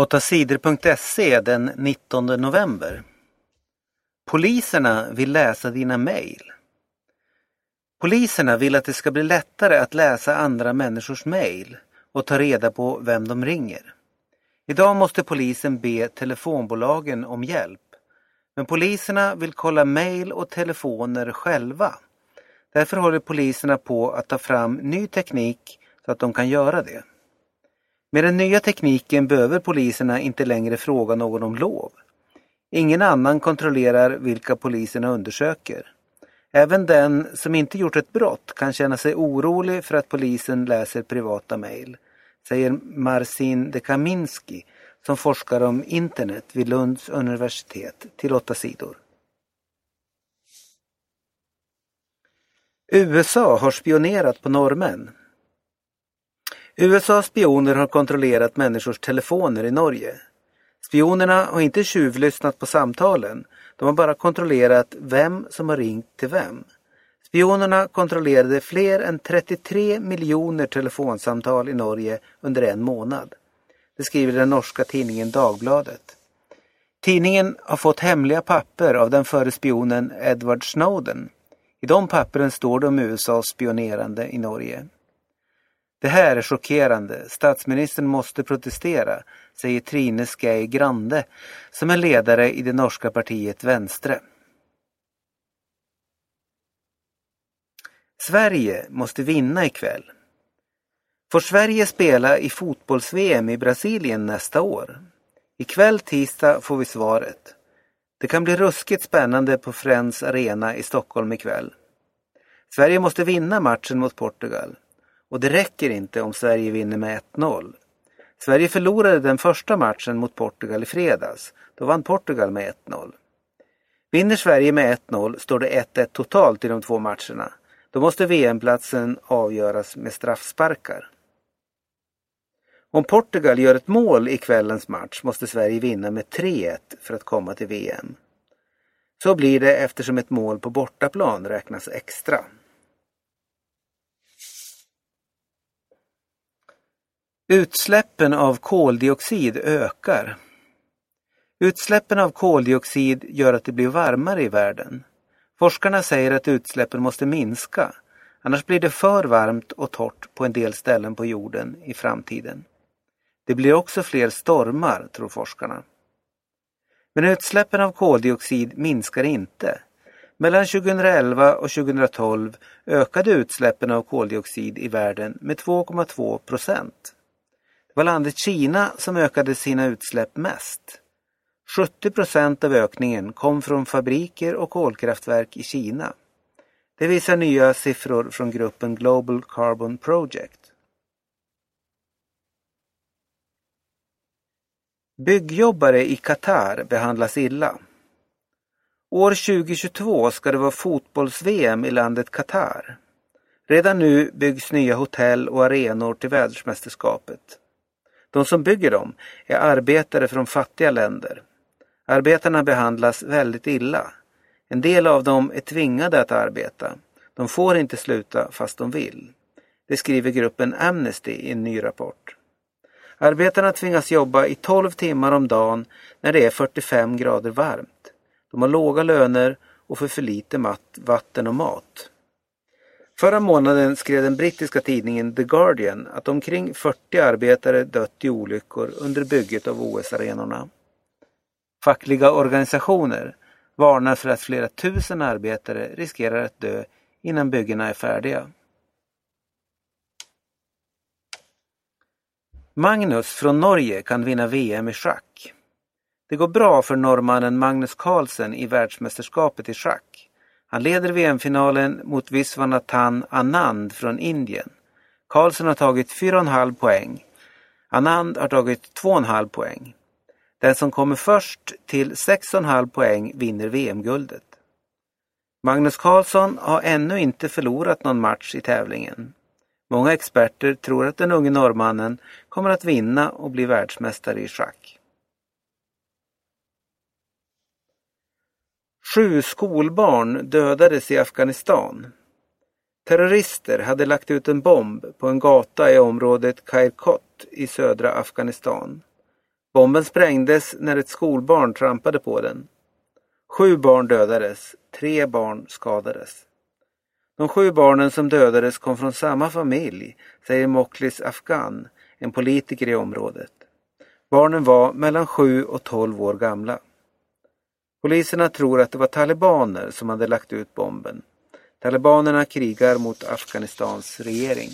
8sidor.se den 19 november. Poliserna vill läsa dina mejl. Poliserna vill att det ska bli lättare att läsa andra människors mejl och ta reda på vem de ringer. Idag måste polisen be telefonbolagen om hjälp. Men poliserna vill kolla mejl och telefoner själva. Därför håller poliserna på att ta fram ny teknik så att de kan göra det. Med den nya tekniken behöver poliserna inte längre fråga någon om lov. Ingen annan kontrollerar vilka poliserna undersöker. Även den som inte gjort ett brott kan känna sig orolig för att polisen läser privata mejl, säger Marcin de Kaminski som forskar om internet vid Lunds universitet till åtta sidor. USA har spionerat på norrmän. USAs spioner har kontrollerat människors telefoner i Norge. Spionerna har inte tjuvlyssnat på samtalen. De har bara kontrollerat vem som har ringt till vem. Spionerna kontrollerade fler än 33 miljoner telefonsamtal i Norge under en månad. Det skriver den norska tidningen Dagbladet. Tidningen har fått hemliga papper av den förre spionen Edward Snowden. I de pappren står det om USAs spionerande i Norge. Det här är chockerande. Statsministern måste protestera, säger Trine Skei Grande som är ledare i det norska partiet Venstre. Sverige måste vinna ikväll. Får Sverige spela i fotbolls-VM i Brasilien nästa år? Ikväll tisdag får vi svaret. Det kan bli ruskigt spännande på Friends Arena i Stockholm ikväll. Sverige måste vinna matchen mot Portugal. Och det räcker inte om Sverige vinner med 1-0. Sverige förlorade den första matchen mot Portugal i fredags. Då vann Portugal med 1-0. Vinner Sverige med 1-0 står det 1-1 totalt i de två matcherna. Då måste VM-platsen avgöras med straffsparkar. Om Portugal gör ett mål i kvällens match måste Sverige vinna med 3-1 för att komma till VM. Så blir det eftersom ett mål på bortaplan räknas extra. Utsläppen av koldioxid ökar. Utsläppen av koldioxid gör att det blir varmare i världen. Forskarna säger att utsläppen måste minska, annars blir det för varmt och torrt på en del ställen på jorden i framtiden. Det blir också fler stormar, tror forskarna. Men utsläppen av koldioxid minskar inte. Mellan 2011 och 2012 ökade utsläppen av koldioxid i världen med 2,2 procent. Det var landet Kina som ökade sina utsläpp mest. 70 procent av ökningen kom från fabriker och kolkraftverk i Kina. Det visar nya siffror från gruppen Global Carbon Project. Byggjobbare i Qatar behandlas illa. År 2022 ska det vara fotbolls-VM i landet Qatar. Redan nu byggs nya hotell och arenor till världsmästerskapet. De som bygger dem är arbetare från fattiga länder. Arbetarna behandlas väldigt illa. En del av dem är tvingade att arbeta. De får inte sluta fast de vill. Det skriver gruppen Amnesty i en ny rapport. Arbetarna tvingas jobba i 12 timmar om dagen när det är 45 grader varmt. De har låga löner och för för lite vatten och mat. Förra månaden skrev den brittiska tidningen The Guardian att omkring 40 arbetare dött i olyckor under bygget av OS-arenorna. Fackliga organisationer varnar för att flera tusen arbetare riskerar att dö innan byggena är färdiga. Magnus från Norge kan vinna VM i schack. Det går bra för norrmannen Magnus Carlsen i världsmästerskapet i schack. Han leder VM-finalen mot Viswanathan Anand från Indien. Karlsson har tagit 4,5 poäng. Anand har tagit 2,5 poäng. Den som kommer först till 6,5 poäng vinner VM-guldet. Magnus Carlsson har ännu inte förlorat någon match i tävlingen. Många experter tror att den unge norrmannen kommer att vinna och bli världsmästare i schack. Sju skolbarn dödades i Afghanistan. Terrorister hade lagt ut en bomb på en gata i området Kairkot i södra Afghanistan. Bomben sprängdes när ett skolbarn trampade på den. Sju barn dödades, tre barn skadades. De sju barnen som dödades kom från samma familj, säger Moklis Afghan, en politiker i området. Barnen var mellan sju och tolv år gamla. Poliserna tror att det var talibaner som hade lagt ut bomben. Talibanerna krigar mot Afghanistans regering.